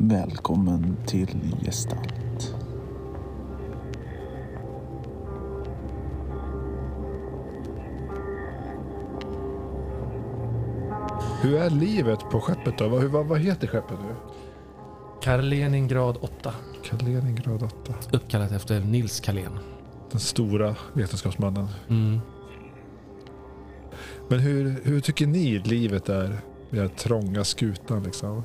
Välkommen till Gestalt. Hur är livet på skeppet då? Vad, vad, vad heter skeppet nu? Karleningrad 8. Kaleningrad 8. Uppkallat efter Nils Karlén. Den stora vetenskapsmannen. Mm. Men hur, hur tycker ni livet är? Den här trånga skutan liksom.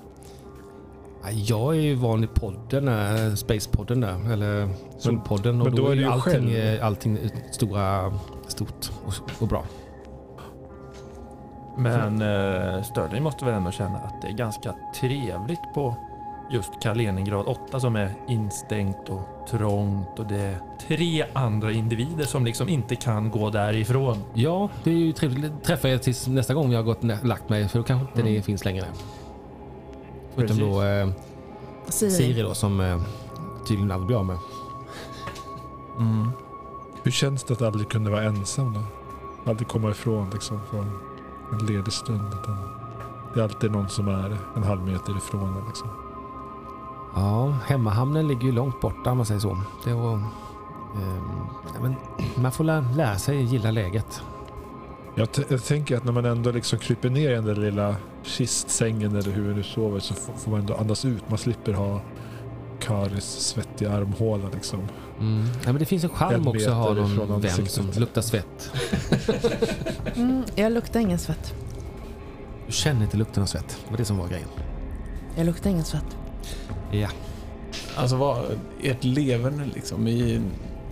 Ja, Jag är ju van i podden, äh, Spacepodden där, eller Solpodden. och men då är är ju allting, själv. eh, allting stora, stort och, och bra. Men eh, Sterling måste väl ändå känna att det är ganska trevligt på just Kaliningrad 8 som är instängt och trångt och det är tre andra individer som liksom inte kan gå därifrån. Ja, det är ju trevligt. Träffa er tills nästa gång jag har gått och lagt mig, för då kanske inte Mm. ni finns längre. Förutom Precis. då eh, Siri. Siri då, som eh, tydligen aldrig blir av med. Mm. Hur känns det att aldrig kunna vara ensam då? Aldrig komma ifrån liksom från en ledig stund. Utan det är alltid någon som är en halv meter ifrån en, liksom. Ja, hemmahamnen ligger ju långt borta om man säger så. Det var, ja, men man får lä- lära sig gilla läget. Jag, jag tänker att när man ändå liksom kryper ner i den där lilla kistsängen eller hur nu sover så får, man ändå andas ut. Man slipper ha Karis svettiga armhåla liksom. Mm. Ja, men det finns en charm också att ha någon vän som luktar svett. Mm, jag luktar ingen svett. Du känner inte lukten av svett. Det var det som var grejen. Jag luktar ingen svett. Ja. Alltså vad, ert leverne liksom. I,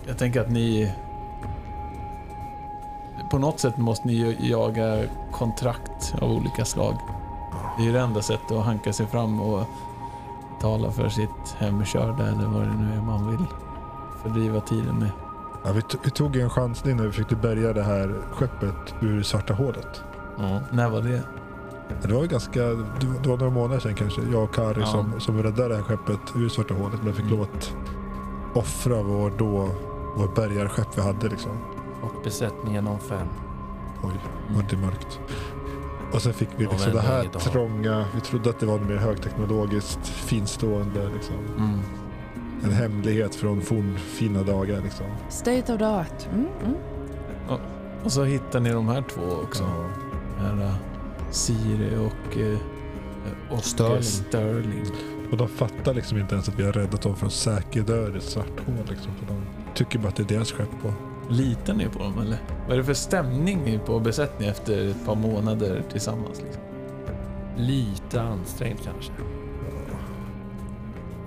jag tänker att ni... På något sätt måste ni jaga kontrakt av olika slag. Det är ju det enda sättet att hanka sig fram och tala för sitt hemkörda eller vad det nu är man vill fördriva tiden med. Ja, vi, vi tog en chansning när vi försökte bärga det här skeppet ur svarta hålet. När var det? Det var ju ganska, det var, några månader sedan kanske. Jag och Kari Ja. som, som räddade det här skeppet ur svarta hålet. Men fick Mm. lov att offra vår då, vår bärgarskepp vi hade liksom. Och besättningen om fem. Oj, var det mörkt. Och sen fick vi liksom det här trånga, vi trodde att det var mer högteknologiskt, finstående liksom. Mm. En hemlighet från fornfina dagar liksom. State of the art. Mm, mm. Och så hittar ni de här två också. Ja. Här, uh, Siri och, uh, och Sterling. eh, Sterling. Och de fattar liksom inte ens att vi har räddat dem från säker död i ett svart hål liksom. För de tycker bara att det är deras skepp och Litar ni på dem eller? Vad är det för stämning på besättningen efter ett par månader tillsammans? Liksom? Lite ansträngt kanske.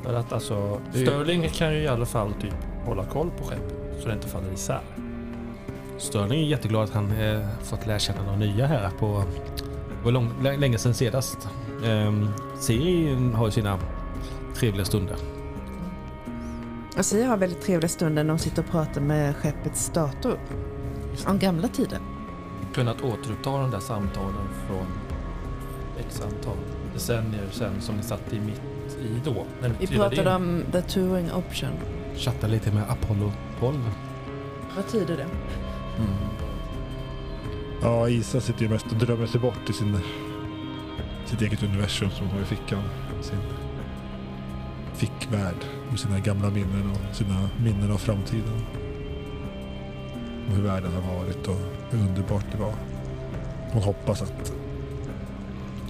För att alltså, Sterling kan ju i alla fall typ hålla koll på skeppet så det inte faller isär. Sterling är jätteglad att han eh, fått lära känna några nya här på... Det var länge sedan senast. Um, Siri har ju sina trevliga stunder. Och Siri har väldigt trevliga stunder när de sitter och pratar med skeppets dator. Om gamla tider. Kunnat återuppta de där samtalen från x antal decennier sedan som ni satt i mitt i då. När ni Vi pratade in. om the touring option. Chatta lite med Apollo 12. Vad tyder det? Ja, Isa sitter ju mest och drömmer sig bort i sin, sitt eget universum som hon har i fickan. Sin fickvärld med sina gamla minnen och sina minnen av framtiden. Och hur världen har varit och hur underbart det var. Hon hoppas att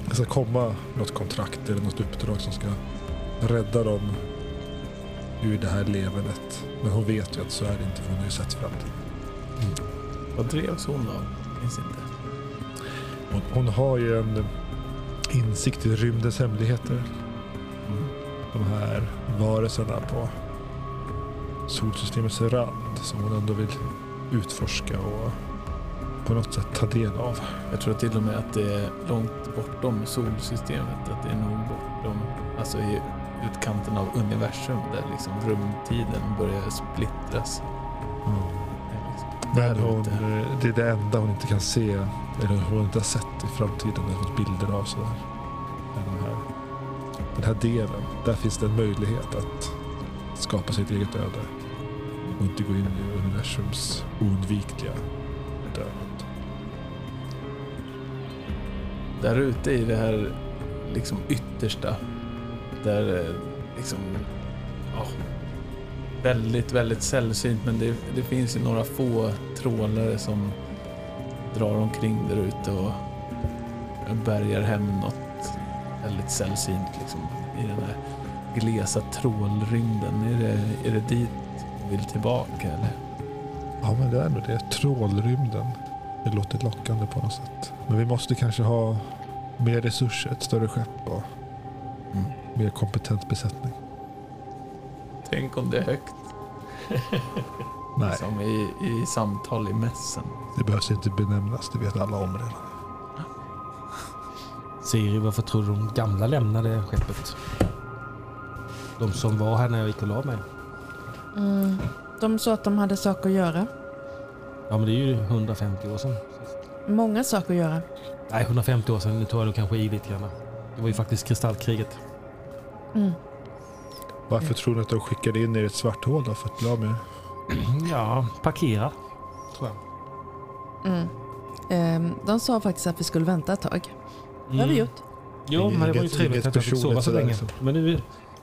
det ska komma något kontrakt eller något uppdrag som ska rädda dem ur det här levernet. Men hon vet ju att så är det inte för hon har ju sett framtiden. Vad drevs hon av? Minns inte. Hon, hon har ju en insikt i rymdens hemligheter. De här varelserna på solsystemets rand som hon ändå vill utforska och på något sätt ta del av. Jag tror till och med att det är långt bortom solsystemet. Att det är nog bortom, alltså i utkanten av universum där liksom rumtiden börjar splittras. Det är liksom hon, det är det enda hon inte kan se, eller hon inte har sett i framtiden, eller fått bilder av sådär. Är De här, den här delen, där finns det en möjlighet att skapa sitt eget öde. Och inte gå in i universums oundvikliga död. Där ute i det här liksom yttersta där eh, liksom... Ja, väldigt, väldigt sällsynt men det, det finns ju några få trålare som drar omkring där ute och bärgar hem något väldigt sällsynt liksom, i den här glesa trålrymden. Är det, är det dit du vill tillbaka eller? Ja, men det är ändå det. Trålrymden. Det låter lockande på något sätt. Men vi måste kanske ha mer resurser, ett större skepp och Mm. mer kompetent besättning. Tänk om det är högt Nej, som i, i samtal i mässen. det behövs inte benämnas. Det vet alla om redan. Siri, varför tror du de gamla lämnade skeppet? De som var här när jag gick och la mig. Mm. De sa att de hade saker att göra. Ja, men det är ju 150 år sedan. Många saker att göra. Nej, 150 år sedan. Nu tar jag nog kanske i lite grann. Det var ju faktiskt kristallkriget. Mm. Varför tror ni att de skickade in er i ett svart hål då för att bli av med? Ja, parkera. Tror jag. Mm. Ehm, de sa faktiskt att vi skulle vänta ett tag. Det har vi gjort. Jo, Inget- men det var ju trevligt att jag fick sova så länge. liksom. Men nu,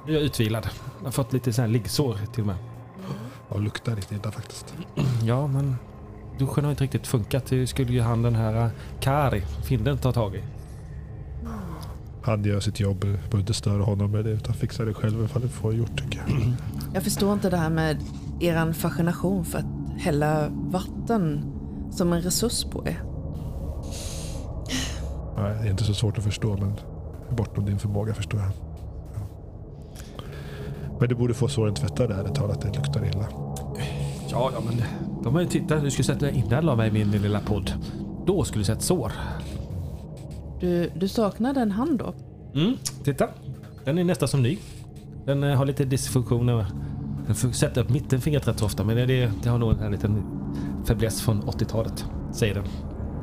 nu är jag utvilad. Jag har fått lite sån här liggsår till och med. Ja, luktar lite illa faktiskt. Ja, men duschen har inte riktigt funkat. Det skulle ju han den här äh, Kari, finnen, ta tag i. Han gör sitt jobb. Behöver inte störa honom med det utan fixar det själv ifall det får gjort tycker jag. Jag förstår inte det här med eran fascination för att hälla vatten som en resurs på er. Nej, det är inte så svårt att förstå men bortom din förmåga förstår jag. Ja. Men du borde få såren tvättade ärligt talat. Det luktar illa. Ja, ja, men de har ju tittat. Du skulle sett det innan jag la mig i min lilla podd. Då skulle du sett sår. Du, du saknade en hand då? Mm, titta. Den är nästan som ny. Den eh, har lite dysfunktioner. Den sätta upp mittenfingret rätt så ofta, men det, det, det har nog en liten fäbless från 80-talet. Säger den.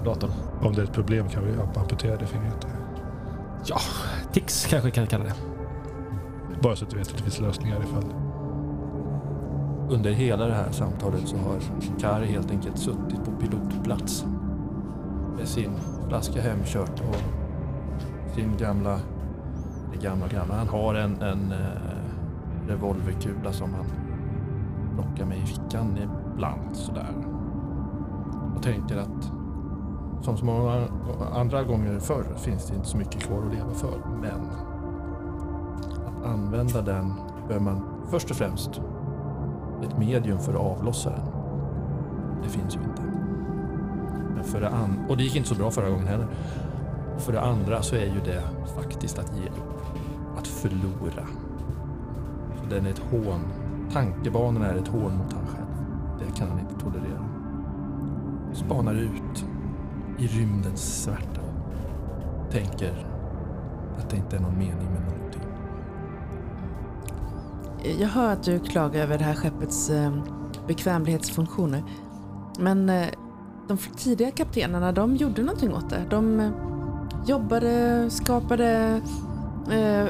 Datorn. Om det är ett problem kan vi amputera det fingret. Ja, tics kanske kan kalla det. Bara så att du vet att det finns lösningar ifall. Under hela det här samtalet så har Kari helt enkelt suttit på pilotplats med sin flaska hemkört och sin gamla, det gamla gamla, han har en, en eh, revolverkula som han plockar med i fickan ibland sådär. Och tänker att som så många andra gånger förr finns det inte så mycket kvar att leva för. Men att använda den behöver man först och främst ett medium för att avlossa den. Det finns ju inte. Men för det an- och det gick inte så bra förra gången heller. För det andra så är ju det faktiskt att ge upp. Att förlora. Så den är ett hån. Tankebanorna är ett hån mot han själv. Det kan han inte tolerera. Spanar ut i rymdens svärta. Tänker att det inte är någon mening med någonting. Jag hör att du klagar över det här skeppets eh, bekvämlighetsfunktioner. Men eh, de tidiga kaptenerna, de gjorde någonting åt det. De eh, jobbade, skapade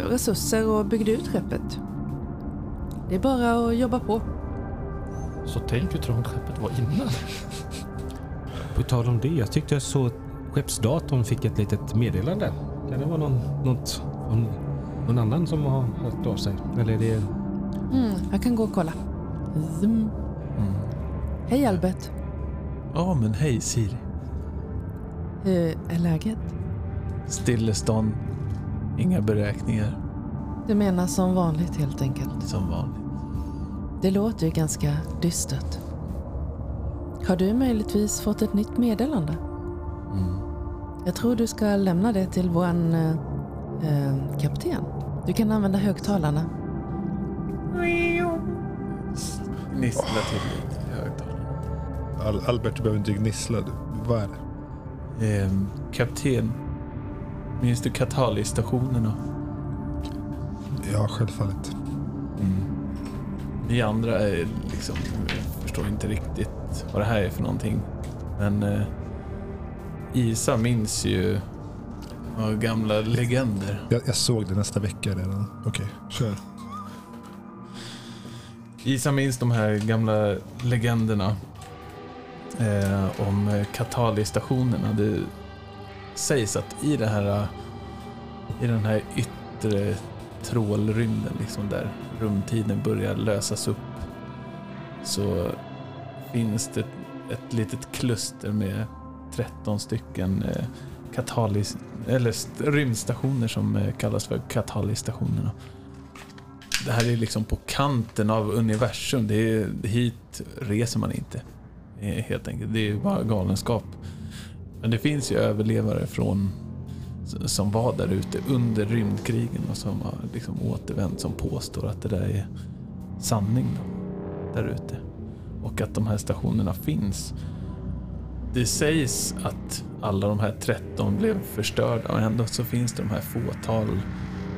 resurser och byggde ut skeppet. Det är bara att jobba på. Så tänk hur trångt skeppet var innan. På tal om det, jag tyckte jag såg att skeppsdatorn fick ett litet meddelande. Kan det vara någon, något, någon, någon annan som har hört av sig? Eller är det... Mm, jag kan gå och kolla. Zoom. Hej Albert. Ja, men hej Siri. Hur är läget? Stillestånd. Inga beräkningar. Du menar som vanligt helt enkelt. Som vanligt. Det låter ju ganska dystert. Har du möjligtvis fått ett nytt meddelande? Mm. Jag tror du ska lämna det till våran eh, eh, kapten. Du kan använda högtalarna. Gnissla till lite i högtalarna. Al- Albert, du behöver inte gnissla. Du- Vad är det? Ehm, kapten. Minns du Katali-stationerna? Ja, självfallet. Vi andra är liksom, förstår inte riktigt vad det här är för någonting. Men eh, Isa minns ju gamla legender. Jag, jag såg det nästa vecka redan. Okej, kör. Isa minns de här gamla legenderna eh, om eh, Katali-stationerna. Det sägs att i, det här, i den här yttre trålrymden, liksom där rumtiden börjar lösas upp, så finns det ett litet kluster med 13 stycken eh, katalis, eller st- rymdstationer som eh, kallas för katalistationerna. Det här är liksom på kanten av universum. Det är, hit reser man inte. Eh, helt enkelt. Det är bara galenskap. Men det finns ju överlevare från som var där ute under rymdkrigen och som har liksom återvänt som påstår att det där är sanning då, där ute. Och att de här stationerna finns. Det sägs att alla de här 13 blev förstörda och ändå så finns det de här fåtal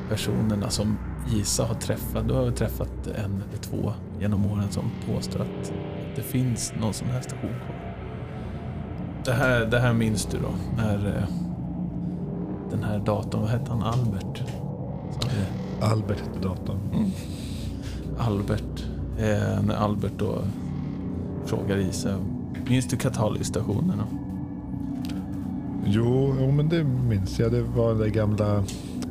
personerna som Isa har träffat. Du har väl träffat en eller två genom åren som påstår att det finns någon sån här station kvar. Det här, det här minns du då när eh, den här datorn, vad hette han, Albert? Albert hette datorn. Mm. Albert. Eh, när Albert då frågar Isa, minns du katalysstationerna? Jo, jo, men det minns jag. Det var den gamla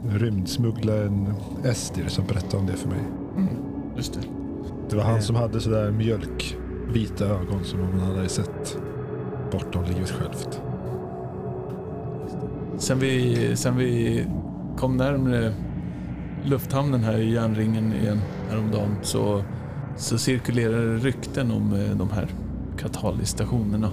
rymdsmugglaren Estir som berättade om det för mig. Mm. Just det. Det var han Eh. som hade sådär mjölkvita ögon som man hade sett bortom livet självt. Sen vi, sen vi kom närmare lufthamnen här i järnringen igen häromdagen så, så cirkulerar det rykten om eh, de här katalysstationerna.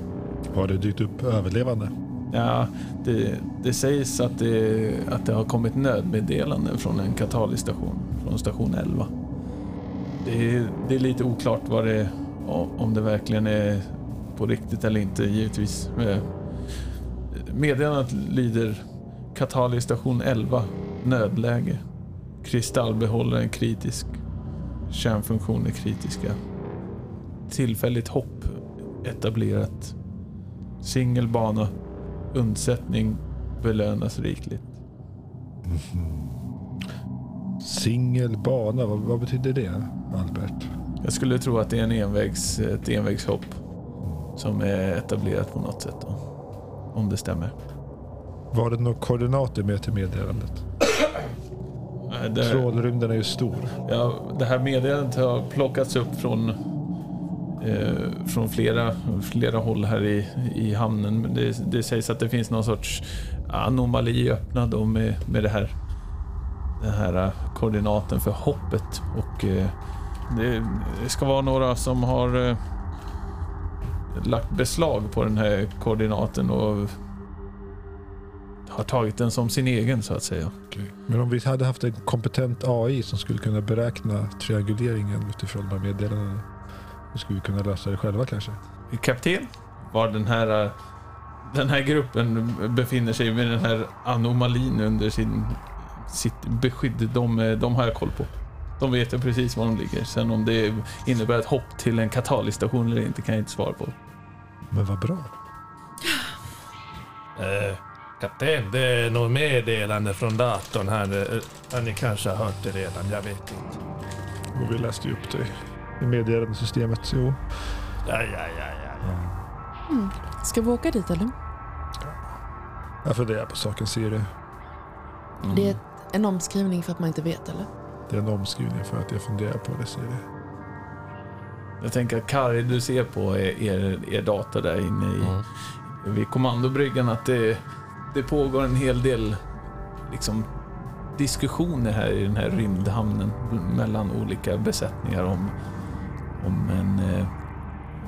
Har det dykt upp överlevande? Ja, det, det sägs att det, att det har kommit nödmeddelanden från en katalystation, från station 11. Det är, det är lite oklart vad det, om det verkligen är på riktigt eller inte, givetvis. Eh, Meddelandet lyder Katalystation 11, nödläge. Kristallbehållaren kritisk. Kärnfunktioner kritiska. Tillfälligt hopp etablerat. Singelbana. Undsättning belönas rikligt. Singelbana, vad, vad betyder det Albert? Jag skulle tro att det är en envägs, ett envägshopp som är etablerat på något sätt. Då. Om det stämmer. Var det några koordinater med till meddelandet? Det, Trålrymden är ju stor. ja, det här meddelandet har plockats upp från, eh, från flera, flera håll här i, i hamnen. Men det, det sägs att det finns någon sorts anomali öppnad då med, med det här, den här eh, koordinaten för hoppet. Och eh, det, det ska vara några som har eh, lagt beslag på den här koordinaten och har tagit den som sin egen så att säga. Men om vi hade haft en kompetent AI som skulle kunna beräkna trianguleringen utifrån de här meddelandena. Då skulle vi kunna lösa det själva kanske. kapten var den här, eh, den här gruppen befinner sig med den här anomalin under sin, sitt beskydd. De, eh, de har jag koll på. De vet ju precis var de ligger. Sen om det innebär ett hopp till en katalystation eller inte kan jag inte svara på. Men vad bra. Eh, kapten, det är något meddelande från datorn här. Eh, ja, ni kanske har hört det redan, jag vet inte. Och vi läste ju upp det i meddelandesystemet. Jo. Ja, ja, ja, ja. Mm. Ska vi åka dit eller? Jag funderar på saken Siri. Mm. Det är en omskrivning för att man inte vet eller? Det är en omskrivning för att jag funderar på det Siri. Jag tänker att Kari, du ser på er, er, er dator där inne i, Mm. vid kommandobryggan att det, det pågår en hel del liksom, diskussioner här i den här rymdhamnen mellan olika besättningar om, om, en, eh,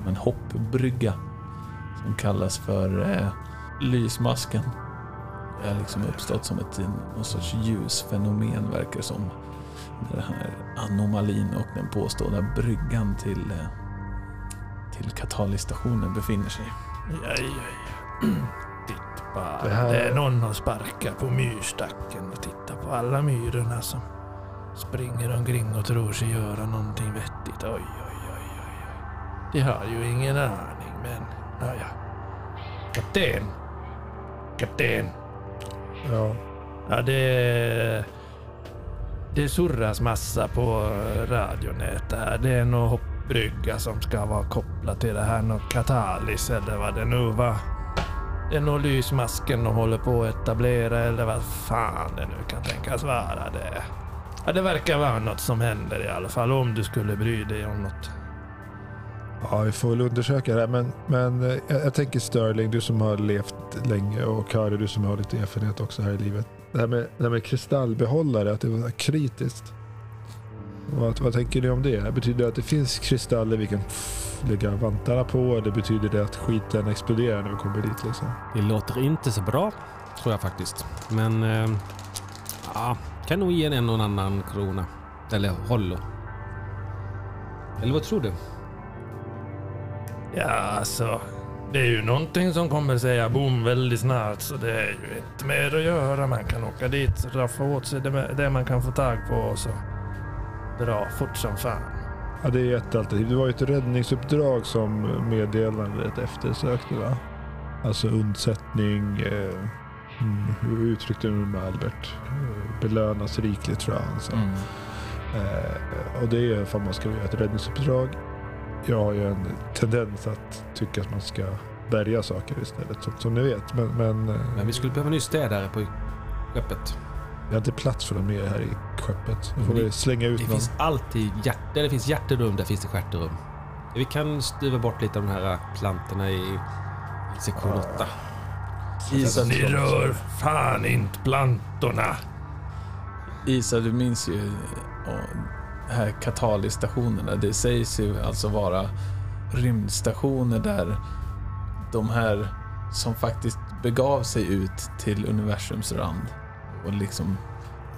om en hoppbrygga som kallas för eh, lysmasken. Det har liksom uppstått som ett någon sorts ljusfenomen verkar det som. Den här anomalin och den påstådda bryggan till, eh, till katalysstationen befinner sig. Aj, aj, aj. Bara. Det Det, här- är någon som sparkar på myrstacken och tittar på alla myrorna som springer omkring och tror sig göra någonting vettigt. Oj, oj, oj, oj, oj. De har ju ingen aning, men naja. Kapten. Kapten. Ja. Ja, det... Det surras massa på radionät här. Det är någon hoppbrygga som ska vara kopplad till det här. Någon katalys eller vad det nu var. Det är nog lysmasken de håller på att etablera eller vad fan det nu kan tänkas vara det. Ja, det verkar vara något som händer i alla fall. Om du skulle bry dig om något. Ja, vi får väl undersöka det här. Men, men eh, jag, jag tänker Sterling, du som har levt länge och Kari, du som har lite erfarenhet också här i livet. Det här med, det här med kristallbehållare, att det var kritiskt. Vad, vad tänker ni om det? Betyder det att det finns kristaller vi kan lägga vantarna på? Eller betyder det att skiten exploderar när vi kommer dit? Liksom? Det låter inte så bra, tror jag faktiskt. Men... Eh, ja, kan nog ge en och annan krona. Eller hollo. Eller vad tror du? Ja, alltså. Det är ju någonting som kommer säga boom väldigt snart. Så det är ju inte mer att göra. Man kan åka dit och raffa åt sig det, det man kan få tag på och så dra fort som fan. Ja, det är ett alternativ. Det var ju ett räddningsuppdrag som meddelandet eftersökte va? Alltså undsättning, eh, mm, hur uttryckte du med Albert? Belönas rikligt tror jag han sa. Mm. Eh, och det är för att man ska göra ett räddningsuppdrag. Jag har ju en tendens att tycka att man ska bärga saker istället, som, som ni vet. Men, men, eh, Men vi skulle behöva en ny städare på skeppet. Vi har inte plats för någon mer här i skeppet. Då får Det- vi slänga ut Det någon. finns alltid hjärt, där det finns hjärterum, där finns det stjärterum. Vi kan stuva bort lite av de här plantorna i, sektion 8. Isa, Ni rör fan inte plantorna. Isa, du minns ju här Katali-stationerna. Det sägs ju alltså vara rymdstationer där de här som faktiskt begav sig ut till universums rand och liksom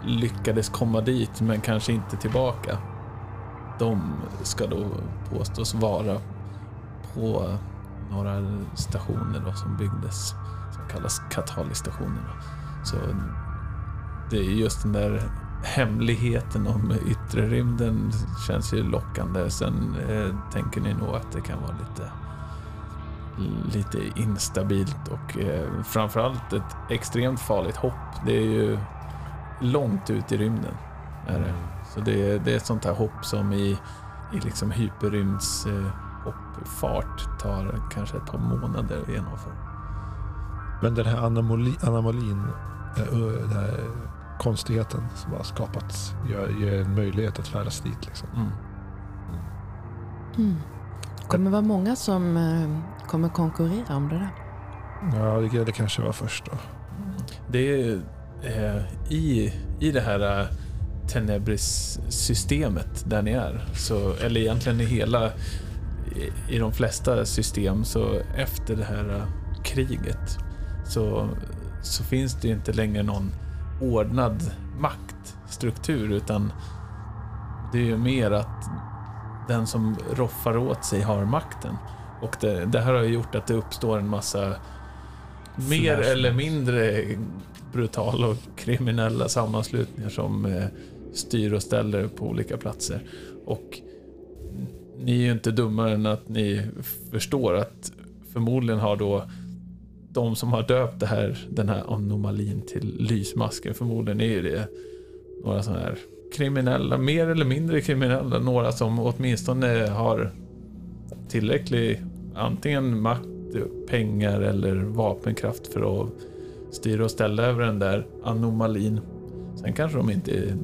lyckades komma dit men kanske inte tillbaka. De ska då påstås vara på några stationer då som byggdes som kallas Katali-stationerna. Så det är just den där hemligheten om yttre rymden känns ju lockande. Sen eh, tänker ni nog att det kan vara lite, lite instabilt och eh, framförallt ett extremt farligt hopp. Det är ju långt ut i rymden. Är det. Så det, är- det är ett sånt här hopp som i, i liksom hyperrymds eh, hoppfart tar kanske ett par månader att genomföra. Men den här anomali, anomalin, eh, den här konstigheten som har skapats gör, ger en möjlighet att färdas dit. Liksom. Mm. Mm. kommer vara många som eh, kommer konkurrera om det där. Ja, det, det kanske var först då. Det är eh, i, i det här eh, Tenebris-systemet där ni är, så, eller egentligen i hela, i, i de flesta system, så efter det här eh, kriget så, så finns det inte längre någon ordnad maktstruktur utan det är ju mer att den som roffar åt sig har makten. Och det, det här har gjort att det uppstår en massa mer eller mindre brutala och kriminella sammanslutningar som eh, styr och ställer på olika platser. Och ni är ju inte dummare än att ni förstår att förmodligen har då de som har döpt det här, den här anomalin till lysmasken, förmodligen är ju det några sådana här kriminella, mer eller mindre kriminella, några som åtminstone har tillräcklig antingen makt, pengar eller vapenkraft för att styra och ställa över den där anomalin. Sen kanske de inte är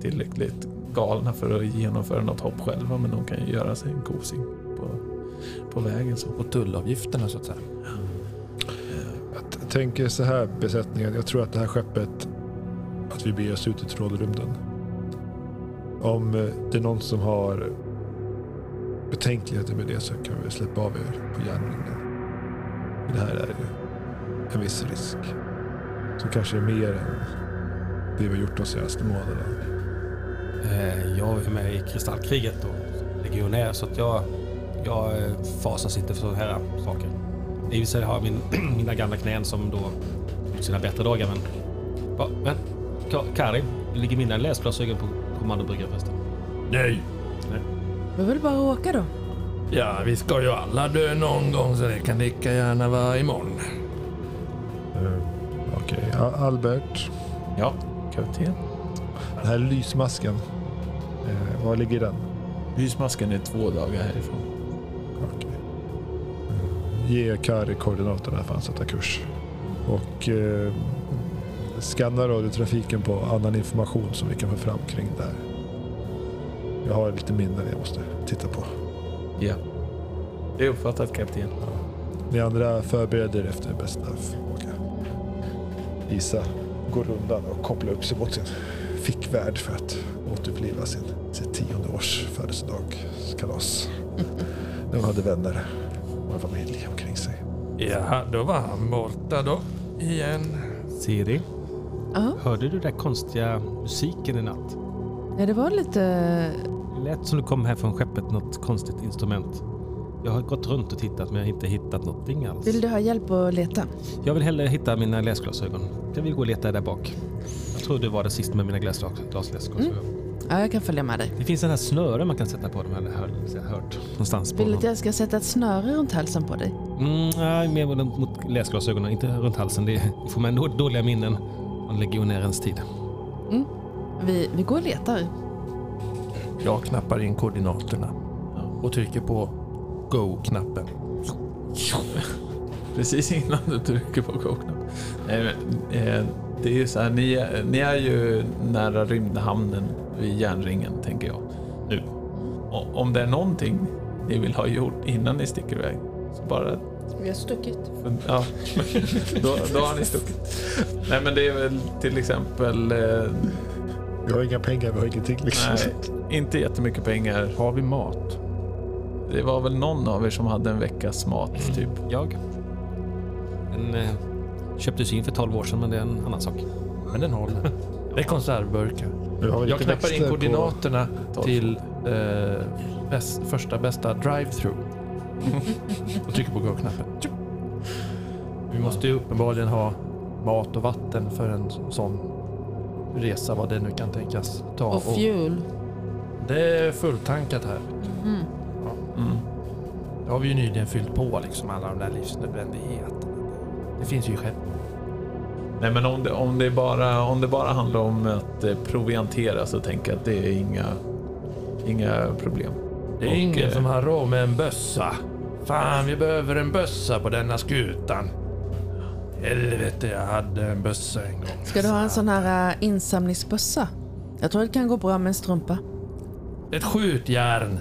tillräckligt galna för att genomföra något hopp själva, men de kan ju göra sig en kosing på, på vägen. Så. Och tullavgifterna så att säga. Jag t- tänker så här besättningen. Jag tror att det här skeppet, att vi beger oss ut i trollrymden. Om eh, det är någon som har betänkligheter med det så kan vi släppa av er på järnringen. Det här är ju en viss risk. Som kanske är mer än det vi har gjort de senaste månaderna. Eh, jag är med i Kristallkriget och legionär så att jag, jag eh, fasas inte för sådana här saker. I och för sig har jag min, mina gamla knän som då gjort sina bättre dagar men... Va, men Ka- Kari, ligger mina läsglasögon på kommandobryggan förresten? Nej. Vi vill bara åka då. Ja, vi ska ju alla dö någon gång så det kan lika gärna vara imorgon. Eh, Okej, Ja, Albert. Ja, kapten. Den här lysmasken. Eh, var ligger den? Lysmasken är två dagar härifrån. Okej. Eh, Ge Kari koordinaterna för att sätta kurs. Och eh, skanna radiotrafiken på annan information som vi kan få fram kring där. Jag har lite minnen jag måste titta på. Ja. Det är uppfattat kapten. Ni andra förbereder er efter bästa förmåga. Isa går undan och kopplar upp sig mot sin fickvärd för att återuppliva sin, sin tionde års födelsedagskalas. När hon hade vänner och familj omkring sig. Ja, då var han borta då. Igen. Siri, Ja, hörde du den där konstiga musiken i natt? ja, det var lite... Det lät som du kom här från skeppet, något konstigt instrument. Jag har gått runt och tittat men jag har inte hittat någonting alls. Vill du ha hjälp att leta? Jag vill hellre hitta mina läsglasögon. Jag vill gå och leta där bak. Jag tror du var det sista med mina glasglas- glasglasögon. Ja, jag kan följa med dig. Det finns en här snöre man kan sätta på dem, eller jag har hört någonstans. Vill du att jag ska sätta ett snöre runt halsen på dig? Mm, nej, mer mot, läsglasögonen, inte runt halsen. Det det får man då- dåliga minnen från legionärens tid. Vi, vi går och letar. Jag knappar in koordinaterna och trycker på Go-knappen. Precis innan du trycker på go-knappen. Eh, Det är ju så här, ni, är- ni är ju nära rymdhamnen vid järnringen, tänker jag. Nu. Och om det är någonting ni vill ha gjort innan ni sticker iväg, så bara Vi har stuckit. Ja, då, då har ni stuckit. Nej, men det är väl till exempel... Eh, Vi har inga pengar, vi har ingenting liksom. nej, inte jättemycket pengar. Har vi mat? Det var väl någon av er som hade en veckas mat, typ. Jag? Den eh, köptes in för 12 år sedan men det är en annan sak. Men den håller. Det är konservburkar. Har Jag lite knappar in växter koordinaterna Tolv. till eh, bäst, första bästa drive-through. och trycker på go-knappen. Tjup. Vi måste ju uppenbarligen ha mat och vatten för en sån resa, vad det nu kan tänkas ta. Och fuel. Det är fulltankat här. Mhm. Mm. Det har vi ju nyligen fyllt på liksom alla de där livsnödvändigheterna. Det finns ju i skepp. Nej, men om det, om, det bara, om det bara handlar om att eh, proviantera så tänker jag att det är inga, inga problem. Det är Och, ingen eh, som har råd med en bössa. Fan, vi behöver en bössa på denna skutan. Helvete, jag hade en bössa en gång. Ska du ha en sån här äh, insamlingsbössa? Jag tror det kan gå bra med en strumpa. Ett skjutjärn.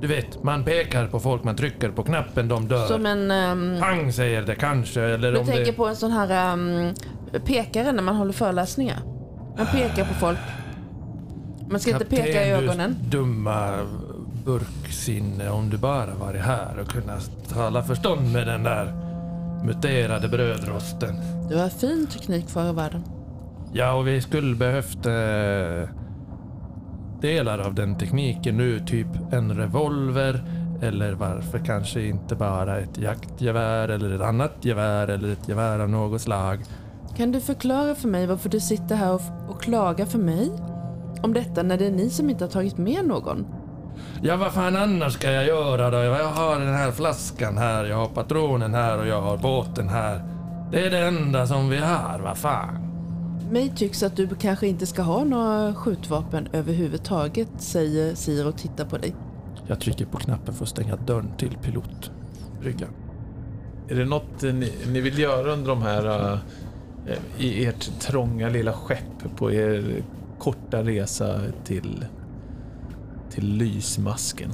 Du vet, man pekar på folk, man trycker på knappen, de dör. Som en... Um, Pang säger det kanske, eller jag om tänker det... på en sån här um, pekare när man håller föreläsningar. Man pekar på folk. Man ska inte peka i Kapten, ögonen. Du dumma burksinne, om du bara varit här och kunnat tala förstånd med den där muterade brödrosten. Du har fin teknik för världen. Ja, och vi skulle behövt eh, delar av den tekniken nu, typ en revolver eller varför kanske inte bara ett jaktgevär eller ett annat gevär eller ett gevär av något slag. Kan du förklara för mig varför du sitter här och, och klagar för mig? Om detta när det är ni som inte har tagit med någon. Ja, vad fan annars ska jag göra då? Jag har den här flaskan här, jag har patronen här och jag har båten här. Det är det enda som vi har, vad fan. Mig tycks att du kanske inte ska ha några skjutvapen överhuvudtaget, säger Sir och tittar på dig. Jag trycker på knappen för att stänga dörren till pilotbryggan. Är det något eh, ni, ni vill göra under de här... eh, I ert trånga lilla skepp på er korta resa till, till lysmasken?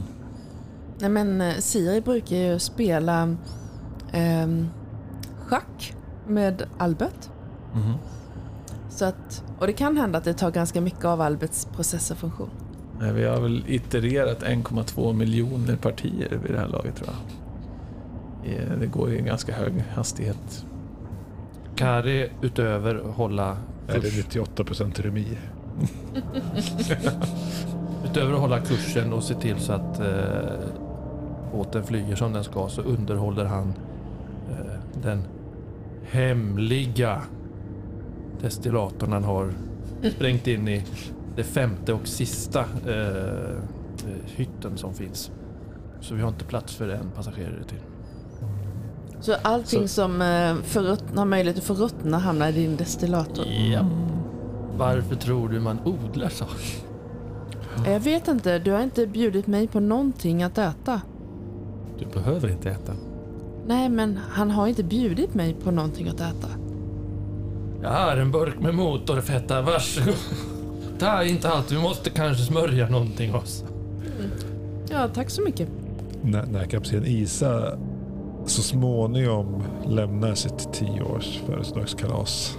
Nej men eh, Siri brukar ju spela ehm, schack med Albert. Mhm. Så att, och det kan hända att det tar ganska mycket av Alberts processorfunktion. Nej, vi har väl itererat 1,2 miljoner partier vid det här laget tror jag. Det går i en ganska hög hastighet. Kari utöver hålla Är det 98% remi? Utöver att hålla kursen och se till så att eh, båten flyger som den ska så underhåller han eh, den hemliga destillatorn han har sprängt in i det femte och sista eh, hytten som finns. Så vi har inte plats för en passagerare till. Så allting Så- som eh, förruttna, har möjlighet att förruttna hamnar i din destillator. Ja. Varför tror du man odlar saker? Jag vet inte, du har inte bjudit mig på någonting att äta. Du behöver inte äta. Nej, men han har inte bjudit mig på någonting att äta. Jag har en burk med motorfetta, varsågod. Ta inte allt, vi måste kanske smörja någonting också. Ja, tack så mycket. När, när kapten Isa så småningom lämnar sitt tioårs födelsedagskalas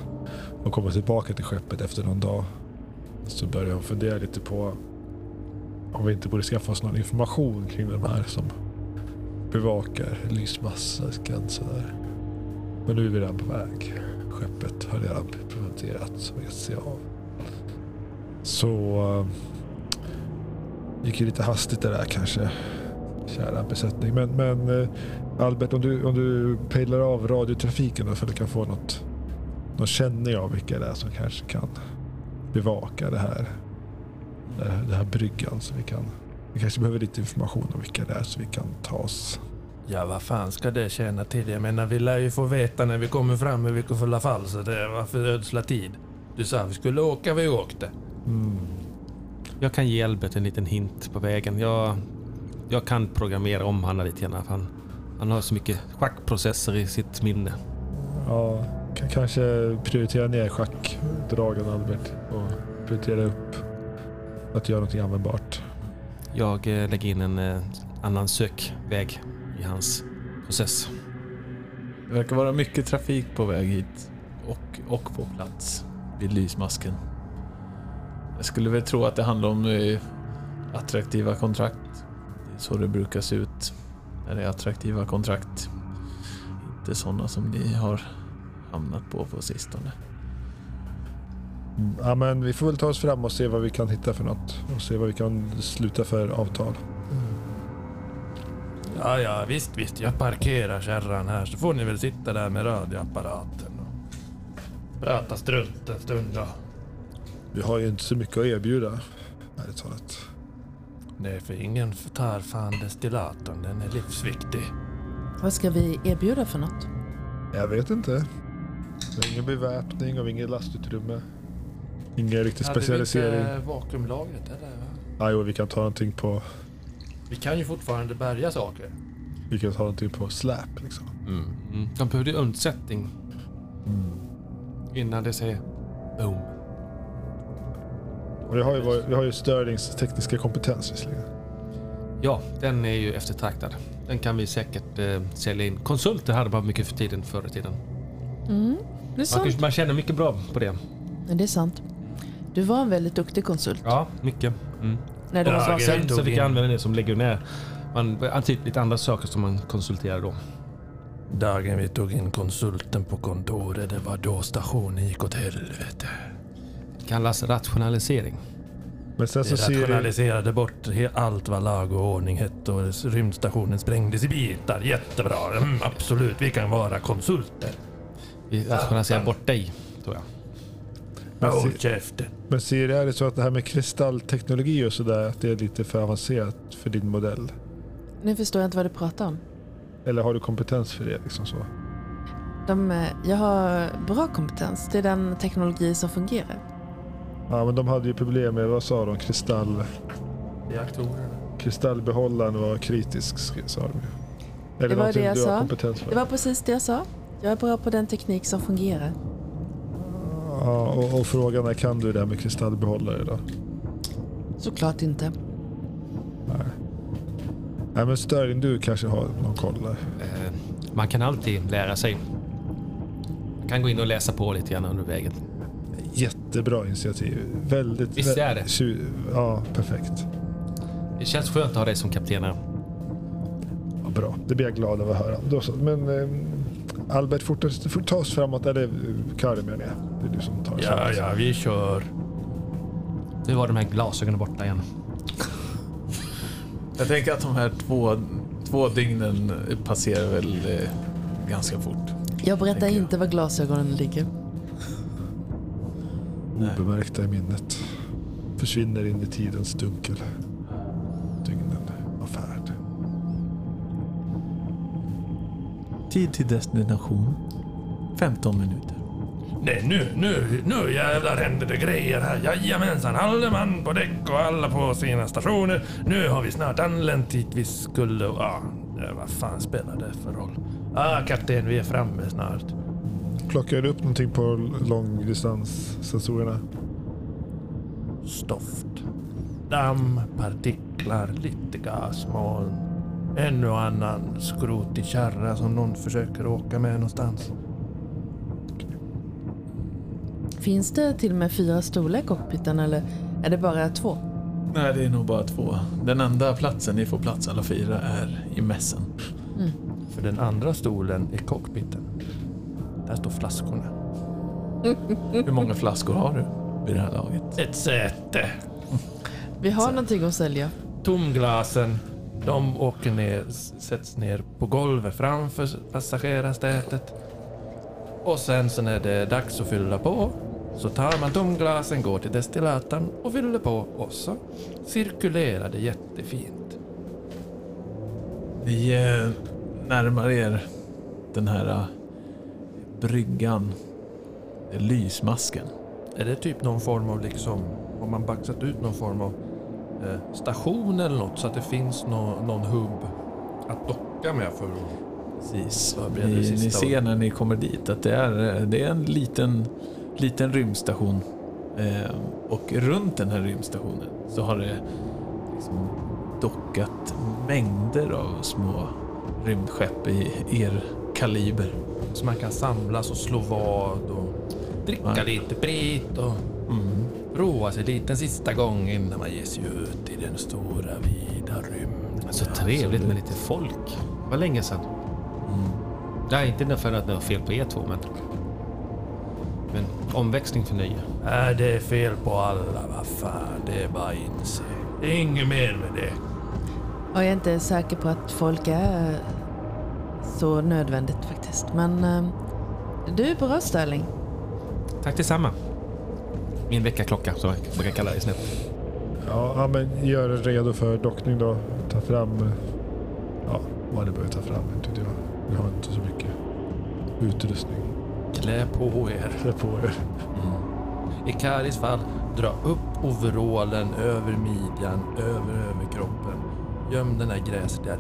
och kommer tillbaka till skeppet efter någon dag så börjar hon fundera lite på om vi inte borde skaffa oss någon information kring de här som bevakar lysmassans gränser där. Men nu är vi redan på väg. Skeppet har redan piloterats och gett sig av. Så eh, gick ju lite hastigt det där kanske, kära besättning. Men, men eh, Albert, om du, om du pejlar av radiotrafiken då, för att du kan få något, någon känning av vilka det är som kanske kan bevaka det här, det här, det här bryggan. Så vi, kan, vi kanske behöver lite information om vilka det är så vi kan ta oss. Ja, vad fan ska det tjäna till? Jag menar, vi lär ju få veta när vi kommer fram i vilket fulla fall, så det var för ödsla tid. Du sa vi skulle åka, vi åkte. Jag kan ge Albert en liten hint på vägen. Jag, jag kan programmera om han lite grann. Han, han har så mycket schackprocesser i sitt minne. Ja, kan kanske prioritera ner schackdragen Albert och prioritera upp att göra någonting användbart. Jag eh, lägger in en eh, annan sökväg i hans process. Det verkar vara mycket trafik på väg hit och, och på plats vid lysmasken. Jag skulle väl tro att det handlar om eh, attraktiva kontrakt. Det är så det brukar se ut när det är attraktiva kontrakt. Inte sådana som ni har hamnat på på sistone. Ja, men vi får väl ta oss fram och se vad vi kan hitta för något. Och se vad vi kan sluta för avtal. Ja, ja, visst, visst. Jag parkerar kärran här så får ni väl sitta där med radioapparaten och prata strunt en stund då. Vi har ju inte så mycket att erbjuda, ärligt talat. Nej, för ingen tar fan destillatorn. Den är livsviktig. Vad ska vi erbjuda för något? Jag vet inte. Det är ingen beväpning och inget lastutrymme. Ingen riktig specialisering. Hade vi inte vakuumlagret eller? Ja, jo, vi kan ta någonting på, Vi kan ju fortfarande bärga saker. vi kan ta någonting på släp liksom. Mm. De behövde undsättning innan det säger boom. Och vi har ju, vår, vi har ju Sterlings tekniska kompetens visserligen. Ja, den är ju eftertraktad. Den kan vi säkert eh, sälja in. Konsulter hade man mycket för tiden förr i tiden. Mm, det är Man, sant. kan- man känner mycket bra på det. Det är sant. Du var en väldigt duktig konsult. Ja, mycket. Mm. När du Ja, var okej. så. Sen så fick jag använda det som legionär. Man, typ lite andra saker som man konsulterar då. Dagen vi tog in konsulten på kontoret, det var då stationen gick åt helvete. Kallas rationalisering. Men sen Vi så det, rationaliserade bort allt vad lag och ordning hette och rymdstationen sprängdes i bitar. Jättebra. Mm, absolut, vi kan vara konsulter. Vi rationaliserar bort dig, tror jag. Men Håll se- käften. men ser är det så att det här med kristallteknologi och sådär, att det är lite för avancerat för din modell? Nu förstår jag inte vad du pratar om. Eller har du kompetens för det? Liksom så? De, eh, jag har bra kompetens. Det är den teknologi som fungerar. Ja, men de hade ju problem med, vad sa de, kristall... Reaktorerna. Kristallbehållaren var kritisk, sk- sa de. Eller Det var det jag du har sa. kompetens för. Det var precis det jag sa. Jag är bra på den teknik som fungerar. Ja, och, och frågan är, kan du det här med kristallbehållare då? Såklart inte. Nej. Nej men Sterling, du kanske har någon koll där. Eh, man kan alltid lära sig. Man kan gå in och läsa på lite grann under vägen. Jättebra initiativ. Väldigt... Visst är det? tju- Ja, perfekt. Det känns skönt att ha dig som kapten här. Ja, bra, det blir jag glad av att höra. Då så. Men eh, Albert, fort, fort ta oss framåt. Eller Karin menar jag. Det är du som tar oss Ja, framåt. ja, vi kör. Nu var de här glasögonen borta igen. Jag tänker att de här två, två dygnen passerar väl eh, ganska fort. Jag berättar Tänker jag. inte var glasögonen ligger. Obemärkta i minnet. Försvinner in i tidens dunkel. Tid till destination. 15 minuter. Nej, nu, nu, nu jävlar händer det grejer här. Jajamensan, alla man på däck och alla på sina stationer. Nu har vi snart anlänt dit vi skulle... Ja, ah, vad fan spelar det för roll? Ah, kapten, vi är framme snart. Plockar du upp någonting på långdistanssensorerna? Stoft. Damm, partiklar, lite gasmoln. En och annan skrotig kärra som någon försöker åka med någonstans. Finns det till och med fyra stolar i cockpiten eller är det bara två? Nej, det är nog bara två. Den enda platsen ni får plats alla fyra är i mässen. För den andra stolen i cockpiten, där står flaskorna. Hur många flaskor har du vid det här laget? Ett säte. Vi har någonting att sälja. Tomglasen, de åker ner, sätts ner på golvet framför passagerarsätet. Och sen så när det är dags att fylla på så tar man tomglasen, går till destillatorn och fyller på och så cirkulerar det jättefint. Ni eh, närmar er den här eh, bryggan. Lysmasken. Är det typ någon form av liksom, har man baxat ut någon form av eh, station eller något så att det finns nå, någon hubb att docka med för att Precis. Ni, ni ser när ni kommer dit att det är, eh, det är en liten, liten rymdstation. Eh, och runt den här rymdstationen så har det liksom dockat mängder av små rymdskepp i er kaliber. så man kan samlas och slå vad och dricka Ja. lite sprit och Mm. Roa sig lite en sista gång innan man ger sig ut i den stora vida rymden. Så trevligt med lite folk. Vad länge sedan. Mm. Nej, inte för att det var fel på er två, men... Men omväxling för nöje. Är det är fel på alla, vad fan, det är bara att inse. Det är inget mer med det. Och jag är inte säker på att folk är så nödvändigt faktiskt. Men eh, du är bra Sterling. Tack detsamma. Min väckarklocka, som jag brukar kalla det snett. Ja, ja, men gör er redo för dockning då. Ta fram eh, ja, vad ni behöver ta fram. Vet jag. Vi har inte så mycket utrustning. Klä på er. Klä på er. I Karis fall, dra upp overallen över midjan, över överkroppen. Göm den där gräsliga eh,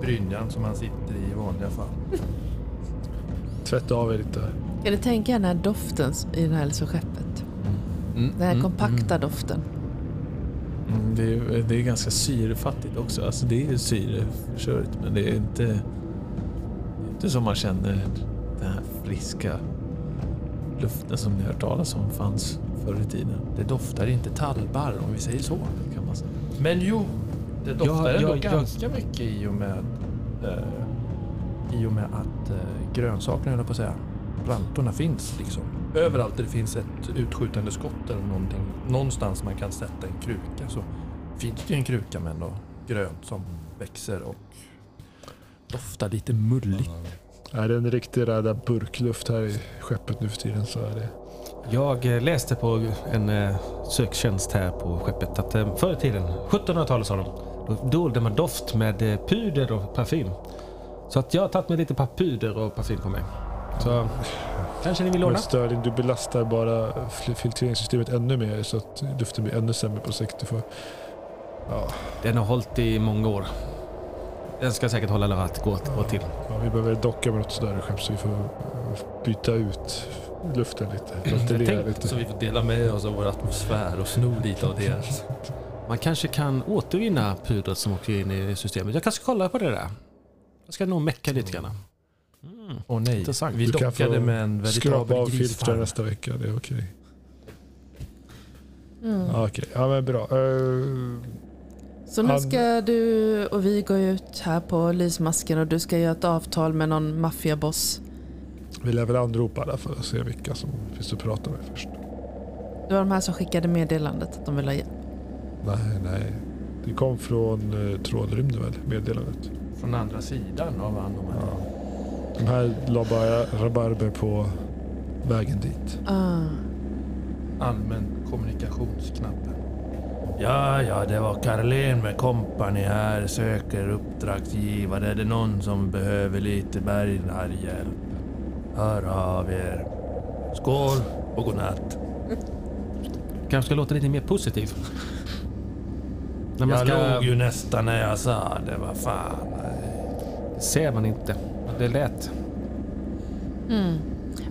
brynjan som man sitter i i vanliga fall. Tvätta av er lite. Kan du tänka den här doften i det här lilla skeppet? Mm, Den här mm, kompakta mm. doften. Mm, det, är, det är ganska syrefattigt också. Alltså det är syreförsörjt men det är inte, det är inte som man känner den här friska luften som ni har hört talas om fanns förr i tiden. Det doftar inte tallbarr om vi säger så. Kan man säga. Men jo, det doftar Ja, ändå ja, ja. ganska mycket i och med, eh, i och med att eh, grönsakerna, höll jag på att säga, plantorna finns liksom. Överallt där det finns ett utskjutande skott eller någonting, någonstans man kan sätta en kruka så finns det ju en kruka med något grönt som växer och doftar lite mulligt. Är det en riktig rädda burkluft här i skeppet nu för tiden så är det. Jag eh, läste på en eh, söktjänst här på skeppet att eh, förr i tiden, 1700-talet sa de, då dolde man doft med puder och parfym. Så att jag har tagit med lite puder och parfym på mig. Så kanske ni vill låna? Men Sterling, du belastar bara fil- filtreringssystemet ännu mer så att luften blir ännu sämre på sikt. Du får... Ja, Den har hållit i många år. Den ska säkert hålla att gå, gå till. ja, vi behöver docka med något större skepp så vi får byta ut luften lite. Ventilera lite. Så vi får dela med oss av vår atmosfär och sno lite av deras. Man kanske kan återvinna pudret som åker in i systemet. Jag kanske ska kolla på det där. Jag ska nog mecka lite grann. Mm. Åh nej, Intressant. vi Du dockade med en veritabel av grisfarm. nästa vecka, det är okej. Mm. Ja, okej. Ja, men bra. Eh, Så nu Han- ska du och vi gå ut här på lysmasken och du ska göra ett avtal med någon maffiaboss. vi lär väl anropa alla för att se vilka som finns att prata med först. Det var de här som skickade meddelandet att de vill ha hjälp. Nej, nej. Det kom från eh, trådrymden väl, meddelandet. Från andra sidan av han de här. De här la bara rabarber på vägen dit. Ah. allmän kommunikationsknappen. Ja, ja, det var Karlén med kompani här, söker uppdragsgivare. Är det någon som behöver lite bergarhjälp? Hör av er. Skål och godnatt. Kanske ska låta lite mer positiv. När man Jag ska... låg ju nästan när jag sa det, vad fan. ser man inte. Det lät Mm.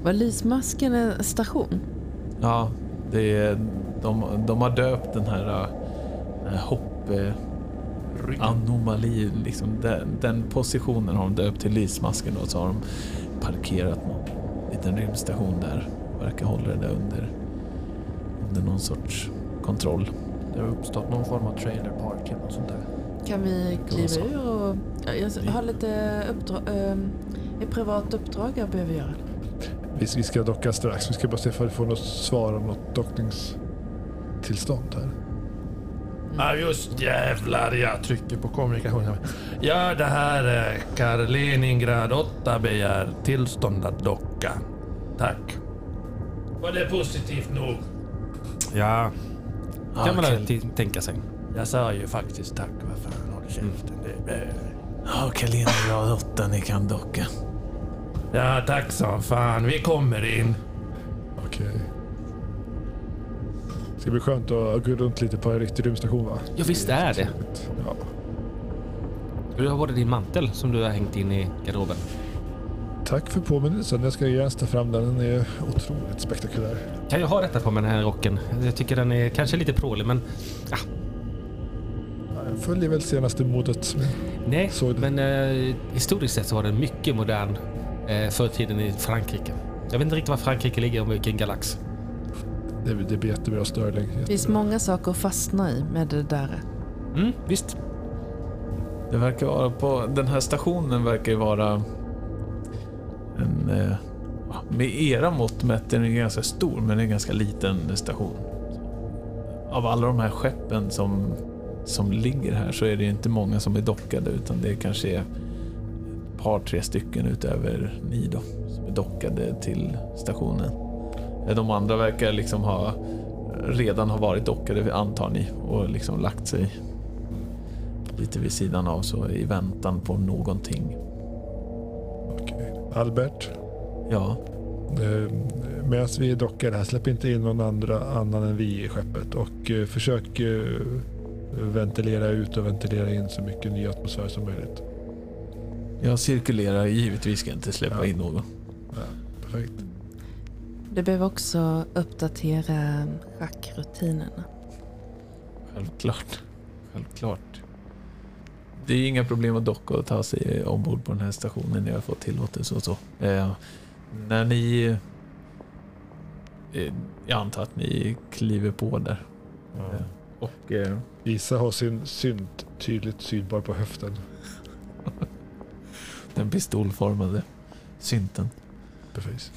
Var Lysmasken en station? Ja, det är, de, de har döpt den här äh, hopp... Äh, anomali, liksom den, den positionen har de döpt till lysmasken och så har de parkerat någon liten rymdstation där. Verkar hålla det där under, under någon sorts kontroll. Det har uppstått någon form av trailerpark eller något sånt där. Kan vi kliva ur och... ja, Jag har lite uppdrag, ähm, ett privat uppdrag jag behöver göra. Vi, vi ska docka strax. Vi ska bara se om vi får något svar om något dockningstillstånd här. Ja just jävlar, jag trycker på kommunikationen. Ja, det här är Karleningrad 8 begär tillstånd att docka. Tack. Var det positivt nog? Ja, kan man okay. tänka sig. Jag sa ju faktiskt tack. Vad fan, håll käften. Det är... Ja, Kaliningrad 8, ni kan docka. Ja, tack som fan. Vi kommer in. Okej. Det ska bli skönt att gå runt lite på en riktig rymdstation va? Ja, visst är det. Ja. Du har både din mantel som du har hängt in i garderoben. Tack för påminnelsen. Jag ska gärna ta fram den. Den är otroligt spektakulär. Kan jag ha detta på mig den här rocken? Jag tycker den är kanske lite prålig men Jag följer väl senaste modet. nej. Men eh, historiskt sett så var den mycket modern eh, förr i tiden i Frankrike. Jag vet inte riktigt var Frankrike ligger och vilken galax. Det, det blir jättebra Sterling. Det finns många saker att fastna i med det där. Mm, visst. Det verkar vara på... Den här stationen verkar ju vara en... Eh, med era mått mätt är den ju ganska stor, men det är en ganska liten station. Av alla de här skeppen som, som ligger här så är det inte många som är dockade, utan det kanske är ett par, tre stycken utöver ni då, som är dockade till stationen. Eh, De andra verkar liksom ha redan ha varit dockade, antar ni, och liksom lagt sig lite vid sidan av så i väntan på någonting. Okej. Albert, Ja, eh, medan vi är dockade här, släpp inte in någon andra annan än vi i skeppet och eh, försök eh, ventilera ut och ventilera in så mycket ny atmosfär som möjligt. jag cirkulerar. Givetvis ska jag inte släppa Ja. in någon. Perfekt. Du behöver också uppdatera schackrutinerna. Självklart. Självklart. Det är inga problem att docka och ta sig ombord på den här stationen när jag får tillåtelse och så. Eh, när ni... Eh, jag antar att ni kliver på där. Eh, och eh, Isa har sin synt tydligt synbar på höften. den pistolformade synten. Precis.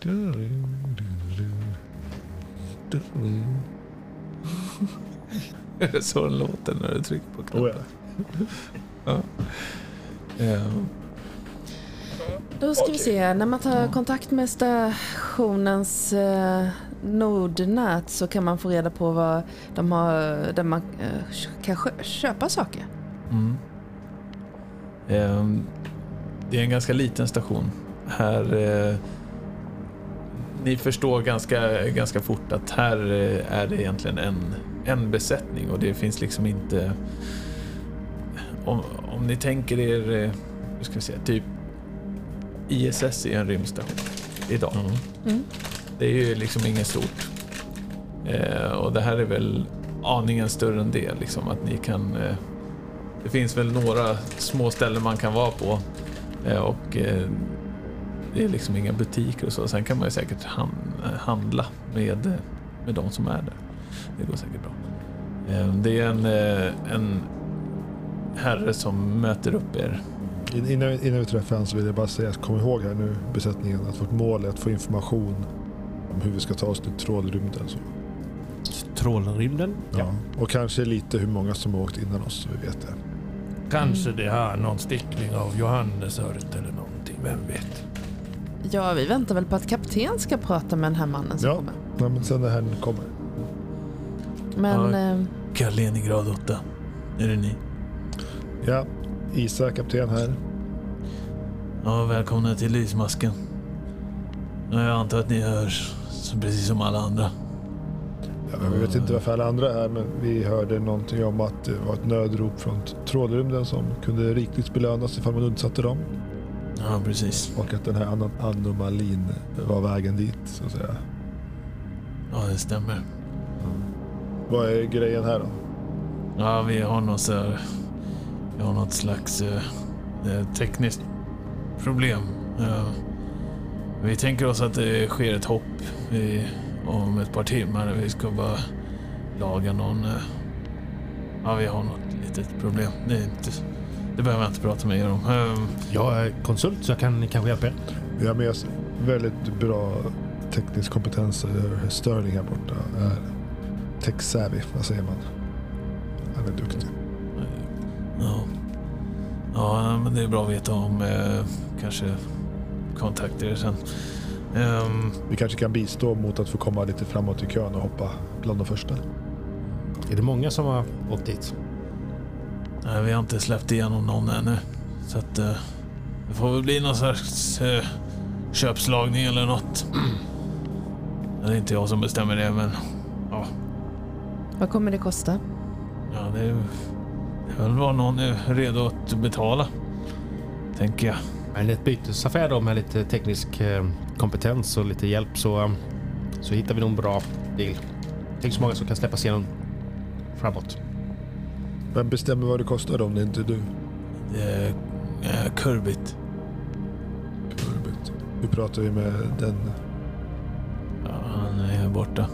så den låter när du trycker på knappen. Oh ja. Eh, Då ska vi se, när man tar kontakt med stationens eh, nordnät så kan man få reda på vad de har, där man eh, kan köpa saker. Mm. Ehm, det är en ganska liten station. Här... Eh, ni förstår ganska, ganska fort att här eh, är det egentligen en, en besättning och det finns liksom inte... Om, om ni tänker er, eh, hur ska vi säga, typ ISS är en rymdstation idag. Mm. Det är ju liksom inget stort. Eh, och det här är väl aningen större än det. Liksom, att ni kan... Eh, det finns väl några små ställen man kan vara på. Eh, och eh, det är liksom inga butiker och så. Sen kan man ju säkert han, handla med, eh, med de som är där. Det går säkert bra. Eh, det är en, eh, en herre som möter upp er. Innan, vi- innan vi träffar honom så vill jag bara säga att kom ihåg här nu besättningen att vårt mål är att få information hur vi ska ta oss till trålrymden. Så. Trålrymden? Ja. Och kanske lite hur många som har åkt innan oss så vi vet det. Kanske det har någon stickling av Johannesört eller någonting. Vem vet? Ja, vi väntar väl på att kapten ska prata med den här mannen som Ja. kommer. Ja, men sen när han kommer. Men Ja. eh, Kaliningrad 8. Är det ni? Ja, Isa, kapten här. Ja, välkomna till Lysmasken. Ja, Jag antar att ni hörs så precis som alla andra. Ja, vi vet inte varför alla andra är men vi hörde någonting om att det var ett nödrop från trålrymden som kunde rikligt belönas ifall man undsatte dem. Ja, precis. Och att den här anom- anomalin var vägen dit, så att säga. Ja, det stämmer. Vad är grejen här då? Ja, vi har något, så här, vi har något slags eh, eh, tekniskt problem. Eh, vi tänker oss att det sker ett hopp i, om ett par timmar. Vi ska bara laga någon... Eh, ja, vi har något litet problem. Det, inte, det behöver jag inte prata med er om. Eh, Jag är konsult så jag kan kanske hjälpa er. Vi har med oss väldigt bra teknisk kompetens. Sterling här borta är tech savvy, vad säger man? Han är duktig. ja. ja, men det är bra att veta om. Eh, kanske kontakter er sen. Ehm, Vi kanske kan bistå mot att få komma lite framåt i kön och hoppa bland de första. Är det många som har åkt dit? Nej, vi har inte släppt igenom någon ännu. Så att eh, det får väl bli någon slags eh, köpslagning eller något. Det är inte jag som bestämmer det, men Vad kommer det kosta? ja, det är det är väl vad någon är redo att betala. Tänker jag. Men ett bytesaffär då med lite teknisk eh, kompetens och lite hjälp så, eh, så hittar vi nog en bra deal. Tänk så många som kan släppas igenom framåt. Vem bestämmer vad det kostar om det inte är du? Det är eh, Kurbit. Kurbit. Hur pratar vi med den? Ja, han är här borta.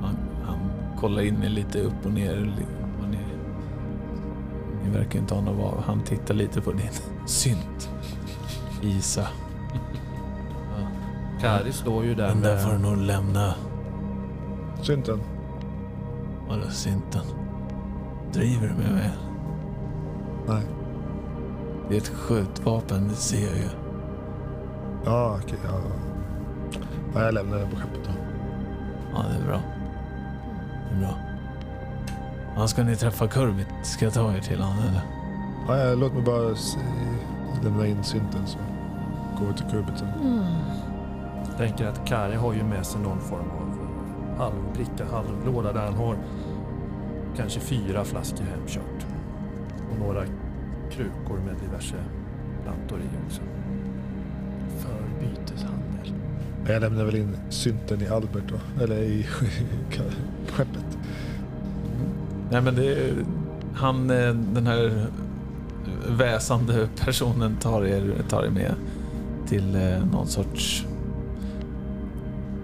Han, han kollar in lite upp och ner. Ni, ni verkar inte ha något val. Han tittar lite på din synt. Isa. Kari står ju där Den där får du nog lämna. Synten? Vadå synten? Driver du med mig? Nej. Det är ett skjutvapen, det ser jag ju. Ja, okej. ja. ja, jag lämnar den på skeppet då. Ja, det är bra. Det är bra. Ja, ska ni träffa Kurbit? Ska jag ta er till honom eller? Ja, ja, låt mig bara lämna in synten så går till kurbet sen. Jag tänker att Kari har ju med sig någon form av halvbricka, halvlåda där han har kanske fyra flaskor hemkört. Och några krukor med diverse plantor i också. För byteshandel. Jag lämnar väl in synten i Albert då. Eller i skeppet. Nej men det är, han, eh, den här väsande personen tar er, tar er med till eh, någon sorts...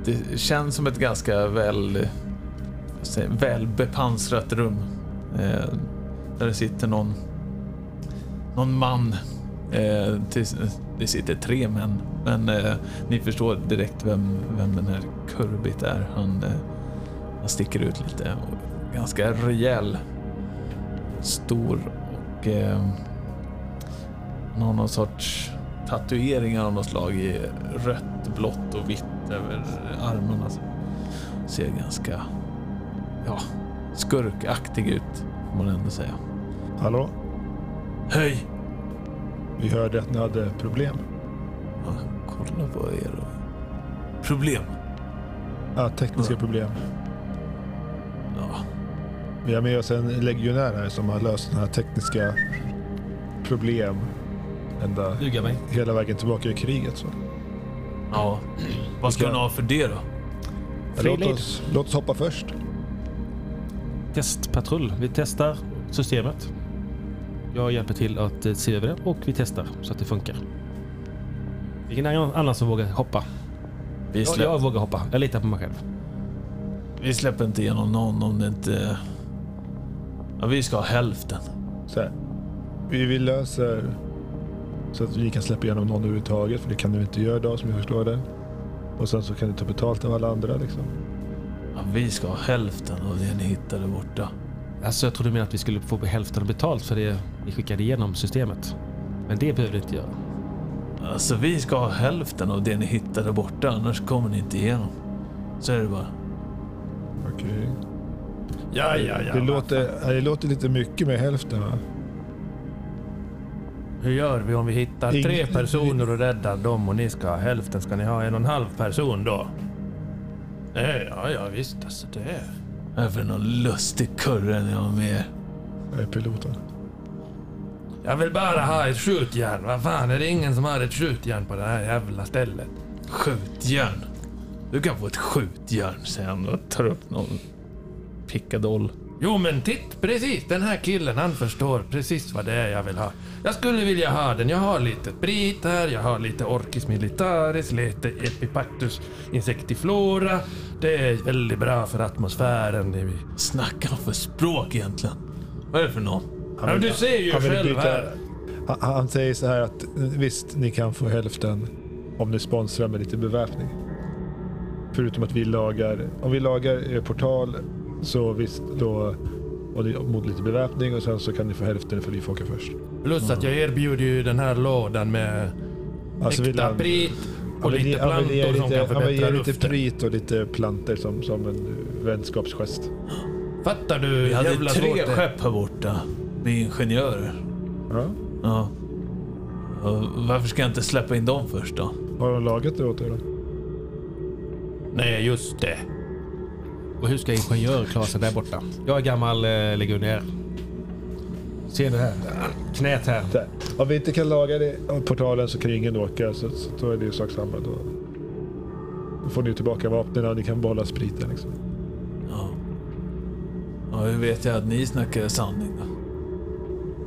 Det känns som ett ganska väl, säga, väl bepansrat rum. Eh, där det sitter någon, någon man. Eh, till, det sitter tre män, men eh, ni förstår direkt vem, vem den här Kurbit är. Han, eh, han sticker ut lite. Och ganska rejäl. Stor och eh, han har någon sorts tatueringar av något slag i rött, blått och vitt över armarna. Så ser ganska ja, skurkaktig ut, får man ändå säga. Hallå? Hej! Vi hörde att ni hade problem. Ja, kolla på er och... Problem? Ja, tekniska Ja. problem. Ja, Vi har med oss en legionär här som har löst sådana här tekniska problem ända Duga mig. hela vägen tillbaka i kriget. Så. ja. Vad ska ni ha för det då? Ja, Låt oss, låt oss hoppa först. Testpatrull. Vi testar systemet. Jag hjälper till att eh, se över det och vi testar så att det funkar. Vilken annan annan som vågar hoppa? Vi, Jag, släpp, jag vågar hoppa. Jag litar på mig själv. vi släpper inte igenom någon om det inte... Ja, vi ska ha hälften. Så här. Vi vill lösa så att vi kan släppa igenom någon överhuvudtaget. För det kan du inte göra idag som jag förstår det. Och sen så kan du ta betalt av alla andra liksom. Ja, vi ska ha hälften av det ni hittade borta. Alltså jag trodde du menade att vi skulle få hälften betalt för det vi skickade igenom systemet. Men det behöver inte göra. Alltså vi ska ha hälften av det ni hittade borta, annars kommer ni inte igenom. Så är det bara. Okej. Ja, ja, ja. Det, låter, ja, det låter lite mycket med hälften va? Hur gör vi om vi hittar tre personer och räddar dem och ni ska ha hälften? Ska ni ha en och en halv person då? Nej, ja, ja visst alltså det. Vad är det för någon lustig kurre ni har med er? Jag är piloten. Jag vill bara ha ett skjutjärn. Vad fan, är det ingen som har ett skjutjärn på det här jävla stället? Skjutjärn. Du kan få ett skjutjärn, säger han och tar upp någon pickadoll. Jo men titt, precis den här killen han förstår precis vad det är jag vill ha. Jag skulle vilja ha den, jag har lite sprit här, jag har lite Orchis militaris, lite Epipactus insectiflora. Det är väldigt bra för atmosfären. Det vi- Snacka om för språk egentligen. Vad är det för någon? Ja, du ser ju Han själv här. Han, han säger så här att visst, ni kan få hälften om ni sponsrar med lite beväpning. Förutom att vi lagar, om vi lagar portal så visst då och det, mot lite beväpning och sen så kan ni få hälften för ni får åka först. Plus att jag erbjuder ju den här lådan med Alltså äkta prit och lite plantor som lite- kan förbättra lite luften. prit och lite planter som, som en vänskapsgest. Fattar du Vi hade jävla tre skepp här borta med ingenjörer. Ja. Ja. Och varför ska jag inte släppa in dem först då? Har de lagat det åt er då? Nej, just det. Och hur ska ingenjör klara sig där borta? Jag är gammal eh, legionär. Ser du här? Knät här. Där. Om vi inte kan laga det, av portalen så kan ingen åka så, så då är det ju sak samma. Då, då får ni tillbaka vapnen och ni kan behålla spriten. Liksom. Ja. Ja, hur vet jag att ni snackar sanning då?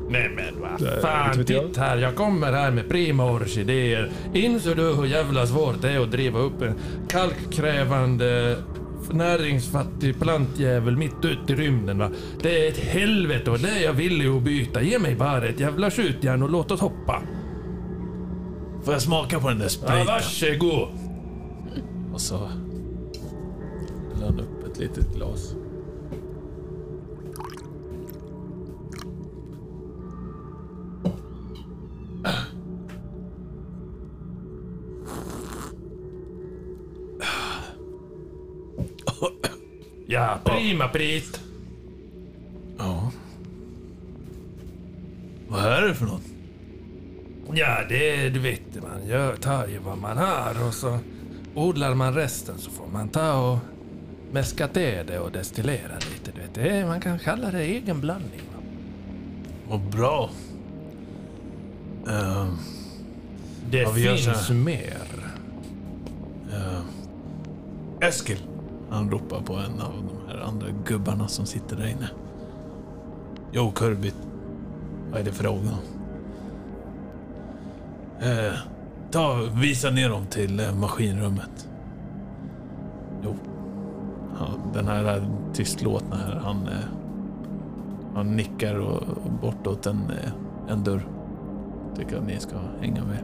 Nej men vad fan, inte vet jag. titt här. Jag kommer här med prima orkidéer. Inser du hur jävla svårt det är att driva upp en kalkkrävande näringsfattig plantjävel mitt ute i rymden va? Det är ett helvete och det är jag villig att byta. Ge mig bara ett jävla skjutjärn och låt oss hoppa. Får jag smaka på den där Ja, spriten? varsågod. och så han upp ett litet glas. Prima prit. Ja. Vad är det för något? Ja, det du vet man gör, tar ju vad man har och så odlar man resten så får man ta och mäska till det och destillera lite. Du vet. Det man kan kalla det egen blandning. va. Vad bra. Ehm, Det finns mer. ehm, Eskil. Han ropar på en av de här andra gubbarna som sitter där inne. Jo, Kirby. Vad är det frågan? Eh, ta, visa ner dem till eh, maskinrummet. Jo. Ja, den här eh, tystlåtna här, han, eh, han nickar och, och bortåt en, eh, en dörr. Tycker att ni ska hänga med.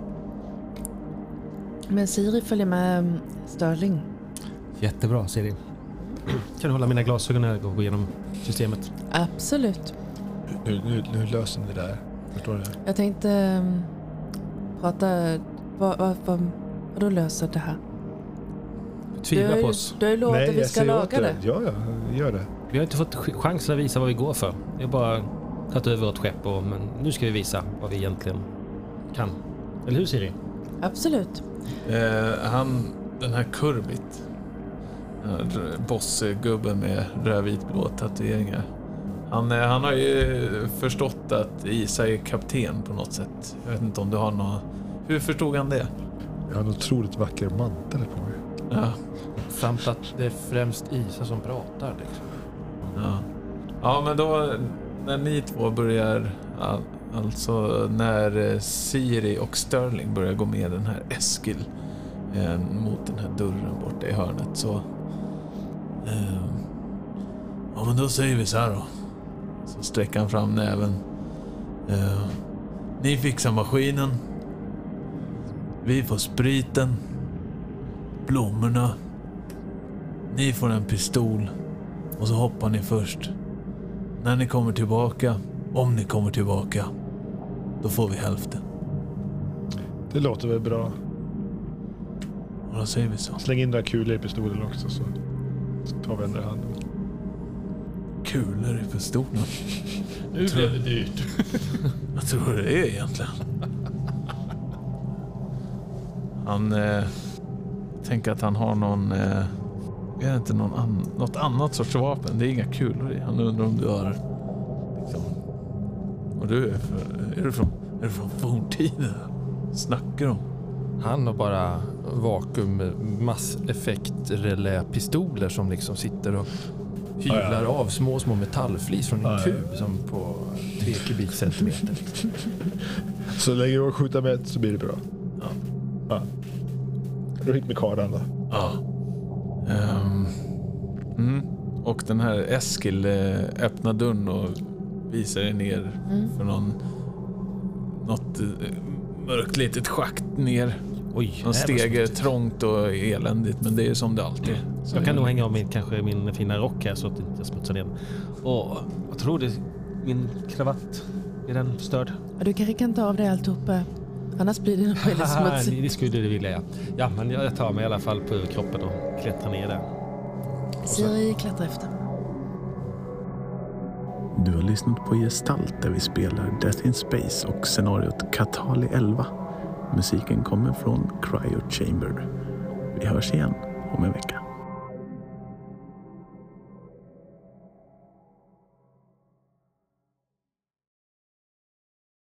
Men Siri följer med eh, Sterling. Jättebra Siri. Kan du hålla mina glasögon när jag går igenom systemet? Absolut. Hur, hur, hur löser ni det där? Förstår du? Jag tänkte mm, prata... Vad, vad, vad, vadå löser det här? Du har på ju, oss. du har ju lovat att vi jag ska säger åt laga det. Ja, ja, gör det. Vi har inte fått ch- chansen att visa vad vi går för. Vi har bara tagit över vårt skepp och, men nu ska vi visa vad vi egentligen kan. Eller hur Siri? Absolut. Eh, han, den här Kurbit. Bossgubben med rödvitblå tatueringar. Han, eh, han har ju förstått att Isa är kapten på något sätt. Jag vet inte om du har något... Hur förstod han det? Jag har en otroligt vacker mantel på mig. Ja. Samt att det är främst Isa som pratar. Liksom. Ja, ja men då när ni två börjar, all, alltså när eh, Siri och Sterling börjar gå med den här Eskil eh, mot den här dörren borta i hörnet så... Eh, ja men då säger vi så här då. Så sträcker han fram näven. Eh, ni fixar maskinen. Vi får spriten. Blommorna. Ni får en pistol. Och så hoppar ni först. När ni kommer tillbaka, om ni kommer tillbaka, då får vi hälften. Det låter väl bra. Och då säger vi så. Släng in några kulor i pistolen också så så tar vi ändra handen. Kulor i pistolen. Nu blev det dyrt. Vad tror du det är egentligen? Han eh, tänker att han har någon... Eh, är det inte någon an, något annat sorts vapen? Det är inga kulor i. Han undrar om du har liksom, Och du är, för, är, du från, är du från forntiden? Snackar om? Han har bara vakuum masseffektrelä-pistoler som liksom sitter och hyvlar Ja, ja. av små, små metallflis från en Ja, ja. kub som på tre kubikcentimeter. Så länge du skjuter med så blir det bra. Ja. ja. Då hit med kardan då. Ja. Ehm, mm. Och den här Eskil eh, öppnar dörren och visar er ner Mm. för någon, något eh, mörkt litet schakt ner. Oj, Någon steg är trångt och eländigt, men det är som det alltid är. Så Jag kan nog hänga av min, kanske min fina rock här så att det inte smutsar ner den. Och jag tror det min kravatt. Är den förstörd? Ja, Du kanske kan ta av dig alltihopa. Annars blir det nog väldigt smutsigt. det skulle du vilja ja. Ja, men jag tar mig i alla fall på överkroppen och klättrar ner där. Siri klättrar efter. Du har lyssnat på Gestalt där vi spelar Death in Space och scenariot Katali 11. Musiken kommer från Cryo Chamber. Vi hörs igen om en vecka.